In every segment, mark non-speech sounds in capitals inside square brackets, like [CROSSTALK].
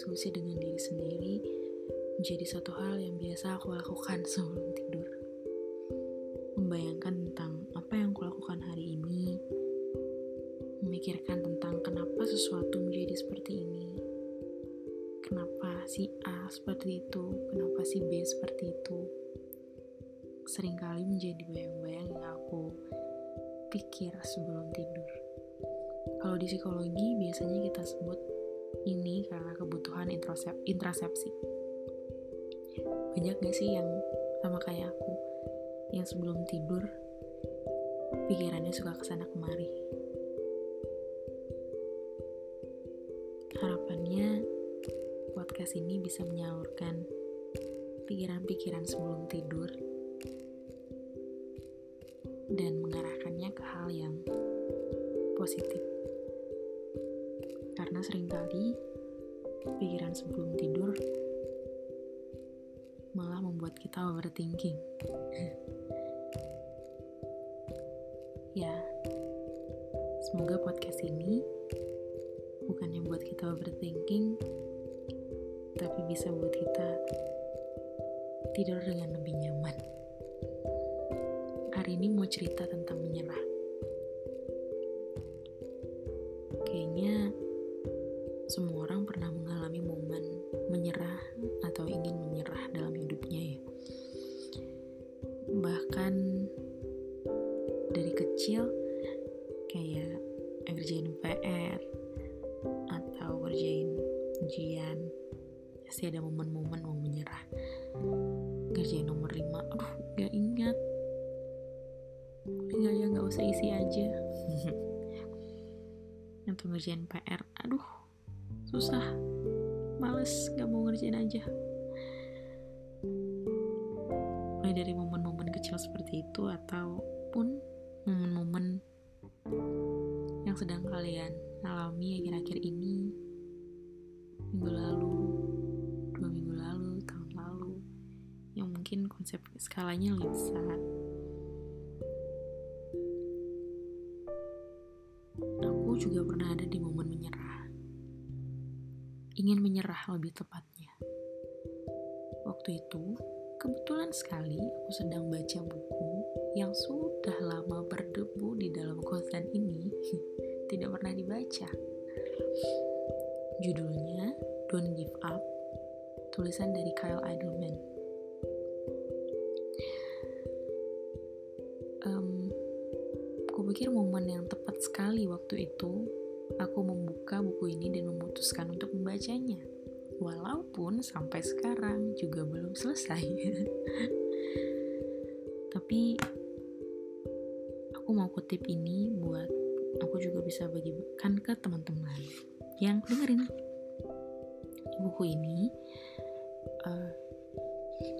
berdiskusi dengan diri sendiri menjadi satu hal yang biasa aku lakukan [LAUGHS] sebelum tidur. Membayangkan tentang apa yang aku lakukan hari ini, memikirkan tentang kenapa sesuatu menjadi seperti ini, kenapa si A seperti itu, kenapa si B seperti itu. Seringkali menjadi bayang-bayang yang aku pikir sebelum tidur. Kalau di psikologi biasanya kita sebut ini karena kebutuhan introsep intrasepsi. Banyak gak sih yang sama kayak aku, yang sebelum tidur pikirannya suka ke sana kemari. Harapannya podcast ini bisa menyalurkan pikiran-pikiran sebelum tidur dan mengarahkannya ke hal yang positif. Karena sering kali pikiran sebelum tidur malah membuat kita overthinking. [LAUGHS] ya, semoga podcast ini bukannya buat kita overthinking, tapi bisa buat kita tidur dengan lebih nyaman hari ini mau cerita tentang menyerah. Nggak ya nggak usah isi aja [LAUGHS] atau ngerjain PR aduh susah. Males nggak mau ngerjain aja. Mulai dari momen-momen kecil seperti itu ataupun momen-momen yang sedang kalian alami akhir-akhir ini. Minggu lalu dua minggu lalu tahun lalu yang mungkin konsep skalanya lebih besar Ingin menyerah lebih tepatnya. Waktu itu, kebetulan sekali aku sedang baca buku yang sudah lama berdebu di dalam kosan ini, [LAUGHS] tidak pernah dibaca. Judulnya Don't Give Up, tulisan dari Kyle Idleman. Um, aku pikir momen yang tepat sekali waktu itu aku membuka buku ini dan memutuskan untuk membacanya. Walaupun sampai sekarang juga belum selesai. [LAUGHS] Tapi aku mau kutip ini buat aku juga bisa bagikan ke teman-teman yang dengerin buku ini. Uh,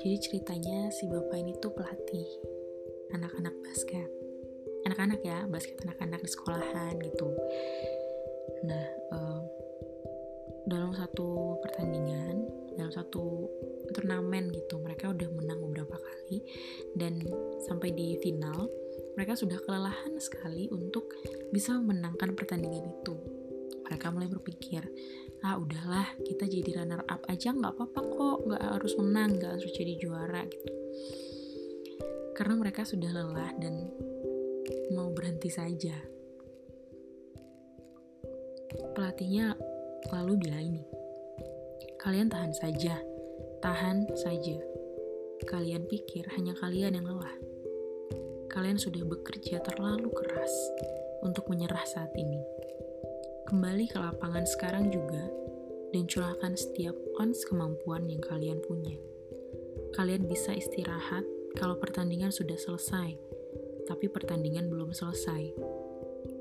jadi ceritanya si bapak ini tuh pelatih anak-anak basket anak-anak ya basket anak-anak di sekolahan gitu nah um, dalam satu pertandingan dalam satu turnamen gitu mereka udah menang beberapa kali dan sampai di final mereka sudah kelelahan sekali untuk bisa memenangkan pertandingan itu mereka mulai berpikir ah udahlah kita jadi runner up aja nggak apa-apa kok nggak harus menang nggak harus jadi juara gitu karena mereka sudah lelah dan mau berhenti saja. Pelatihnya lalu bilang ini, kalian tahan saja, tahan saja. Kalian pikir hanya kalian yang lelah. Kalian sudah bekerja terlalu keras untuk menyerah saat ini. Kembali ke lapangan sekarang juga dan curahkan setiap ons kemampuan yang kalian punya. Kalian bisa istirahat kalau pertandingan sudah selesai tapi pertandingan belum selesai.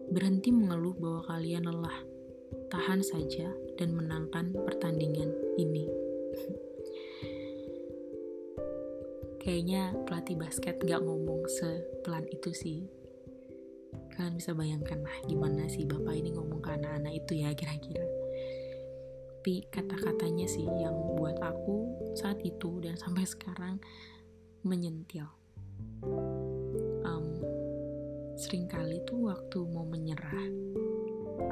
Berhenti mengeluh bahwa kalian lelah. Tahan saja dan menangkan pertandingan ini. [LAUGHS] Kayaknya pelatih basket gak ngomong sepelan itu sih. Kalian bisa bayangkan lah gimana sih bapak ini ngomong ke anak-anak itu ya kira-kira. Tapi kata-katanya sih yang buat aku saat itu dan sampai sekarang menyentil sering kali tuh waktu mau menyerah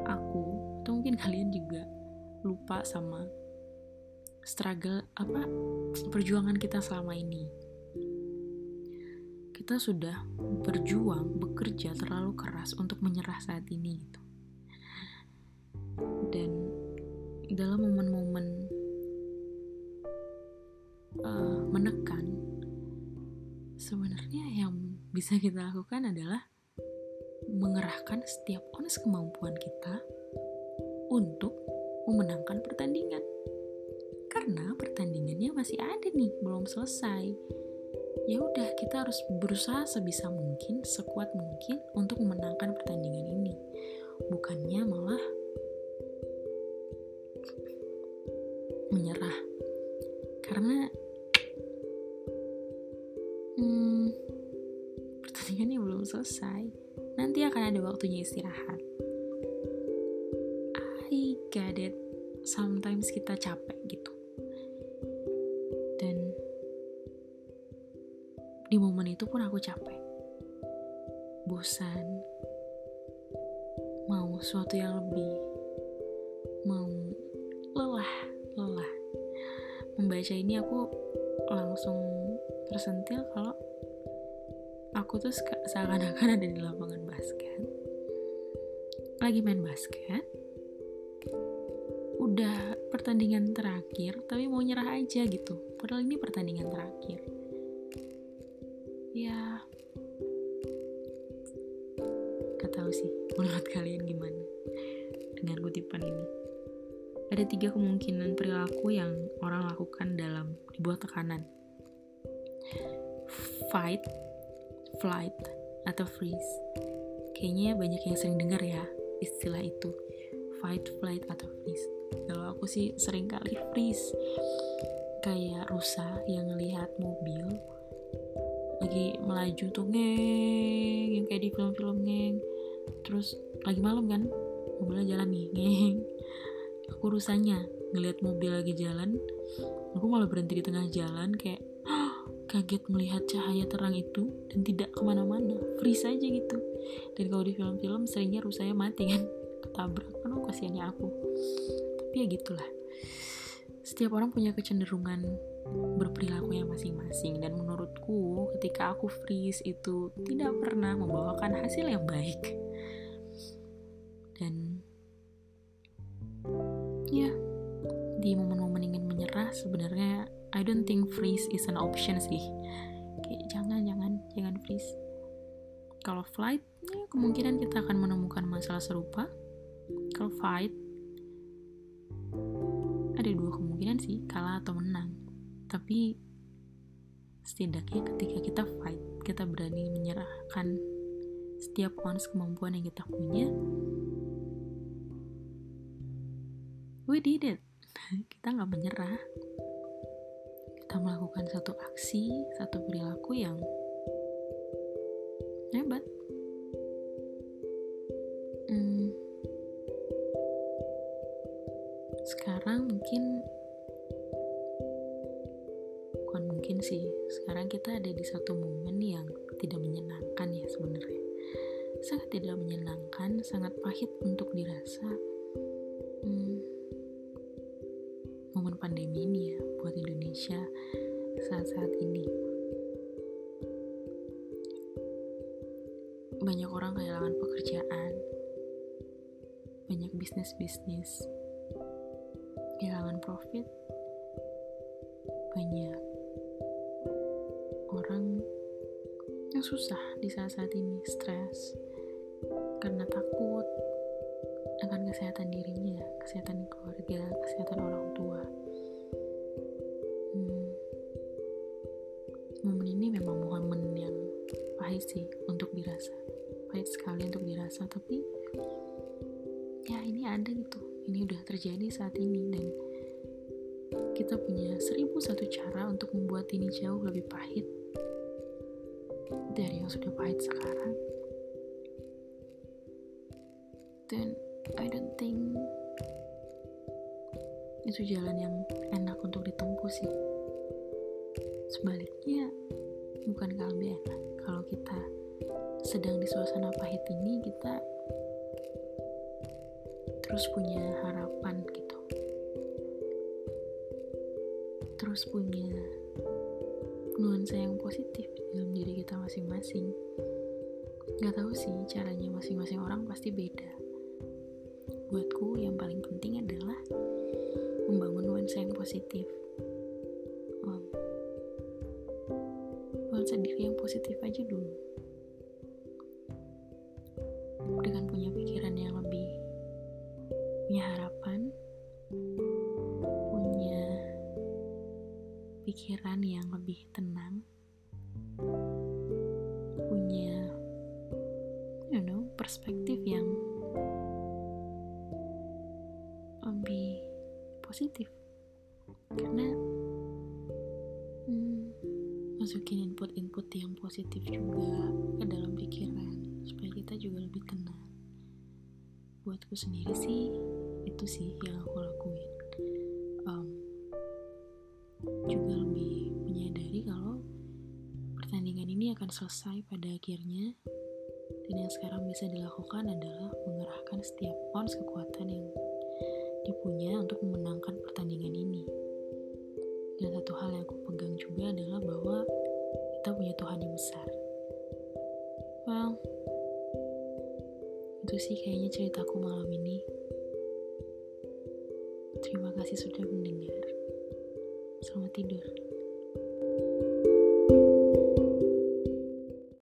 aku atau mungkin [LAUGHS] kalian juga lupa sama struggle apa perjuangan kita selama ini. Kita sudah berjuang bekerja terlalu keras untuk menyerah saat ini gitu. Dan dalam momen-momen uh, menekan sebenarnya yang bisa kita lakukan adalah mengerahkan setiap ones kemampuan kita untuk memenangkan pertandingan. Karena pertandingannya masih ada nih, belum selesai. Ya udah, kita harus berusaha sebisa mungkin, sekuat mungkin untuk memenangkan pertandingan ini. Bukannya malah istirahat. I get it. Sometimes kita capek gitu. Dan di momen itu pun aku capek. Bosan. Mau sesuatu yang lebih. Mau lelah, lelah. Membaca ini aku langsung tersentil kalau aku tuh seakan-akan ada di lapangan basket lagi main basket udah pertandingan terakhir tapi mau nyerah aja gitu. Padahal ini pertandingan terakhir. Ya gak tahu sih menurut [LAUGHS] kalian gimana dengan kutipan ini. Ada tiga kemungkinan perilaku yang orang lakukan dalam dibuat tekanan. Fight flight atau freeze. Kayaknya banyak yang sering dengar ya istilah itu, fight, flight atau freeze. Kalau aku sih sering kali freeze. Kayak rusa yang ngelihat mobil lagi melaju tuh ngeng yang kayak di film-film ngeng. Terus lagi malam kan mobilnya jalan nih ngeng. Aku rusanya ngelihat mobil lagi jalan aku malah berhenti di tengah jalan kayak kaget melihat cahaya terang itu dan tidak ke mana-mana. Freeze aja gitu dan kalau di film-film seringnya rusanya mati kan? [LAUGHS] Ketabrak. Kan oh, kasihannya aku. Tapi ya gitulah. Setiap orang punya kecenderungan berperilaku yang masing-masing. Dan menurutku ketika aku freeze itu tidak pernah membawakan hasil yang baik. Dan ya di momen-momen ingin menyerah sebenarnya I don't think freeze is an option sih. Kayak jangan jangan jangan freeze kalau flight ya kemungkinan kita akan menemukan masalah serupa. Kalau fight ada dua kemungkinan sih kalah atau menang. Tapi setidaknya ketika kita fight kita berani menyerahkan setiap ounce kemampuan yang kita punya we did it. [LAUGHS] Kita nggak menyerah. Kita melakukan satu aksi, satu perilaku yang hebat. Hmm, sekarang mungkin bukan mungkin sih. Sekarang kita ada di satu momen yang tidak menyenangkan ya sebenarnya. Sangat tidak menyenangkan, sangat pahit untuk dirasa. Hmm, momen pandemi ini ya buat Indonesia saat-saat ini. Banyak orang kehilangan pekerjaan, banyak bisnis-bisnis kehilangan profit, banyak orang yang susah di saat-saat ini, stres karena takut akan kesehatan dirinya, kesehatan keluarga, kesehatan orang tua. pahit sih untuk dirasa pahit sekali untuk dirasa tapi ya ini ada gitu. Ini udah terjadi saat ini dan kita punya seribu satu cara untuk membuat ini jauh lebih pahit dari yang sudah pahit sekarang. Dan I don't think itu jalan yang enak untuk ditempuh sih. Sebaliknya bukan lebih enak kalau kita sedang di suasana pahit ini kita terus punya harapan gitu. Terus punya nuansa yang positif dalam diri kita masing-masing. Gak tahu sih caranya masing-masing orang pasti beda. Buatku yang paling penting adalah membangun nuansa yang positif. Nuansa diri yang positif aja dulu pikiran yang lebih tenang punya you know perspektif yang lebih positif. Karena hmm, masukin input-input yang positif juga ke dalam pikiran supaya kita juga lebih tenang. Buatku sendiri sih itu sih yang aku lakuin. Um, akan selesai pada akhirnya dan yang sekarang bisa dilakukan adalah mengerahkan setiap ons kekuatan yang dipunya untuk memenangkan pertandingan ini. Dan satu hal yang aku pegang juga adalah bahwa kita punya Tuhan yang besar. Well, itu sih kayaknya ceritaku malam ini. Terima kasih sudah mendengar. Selamat tidur.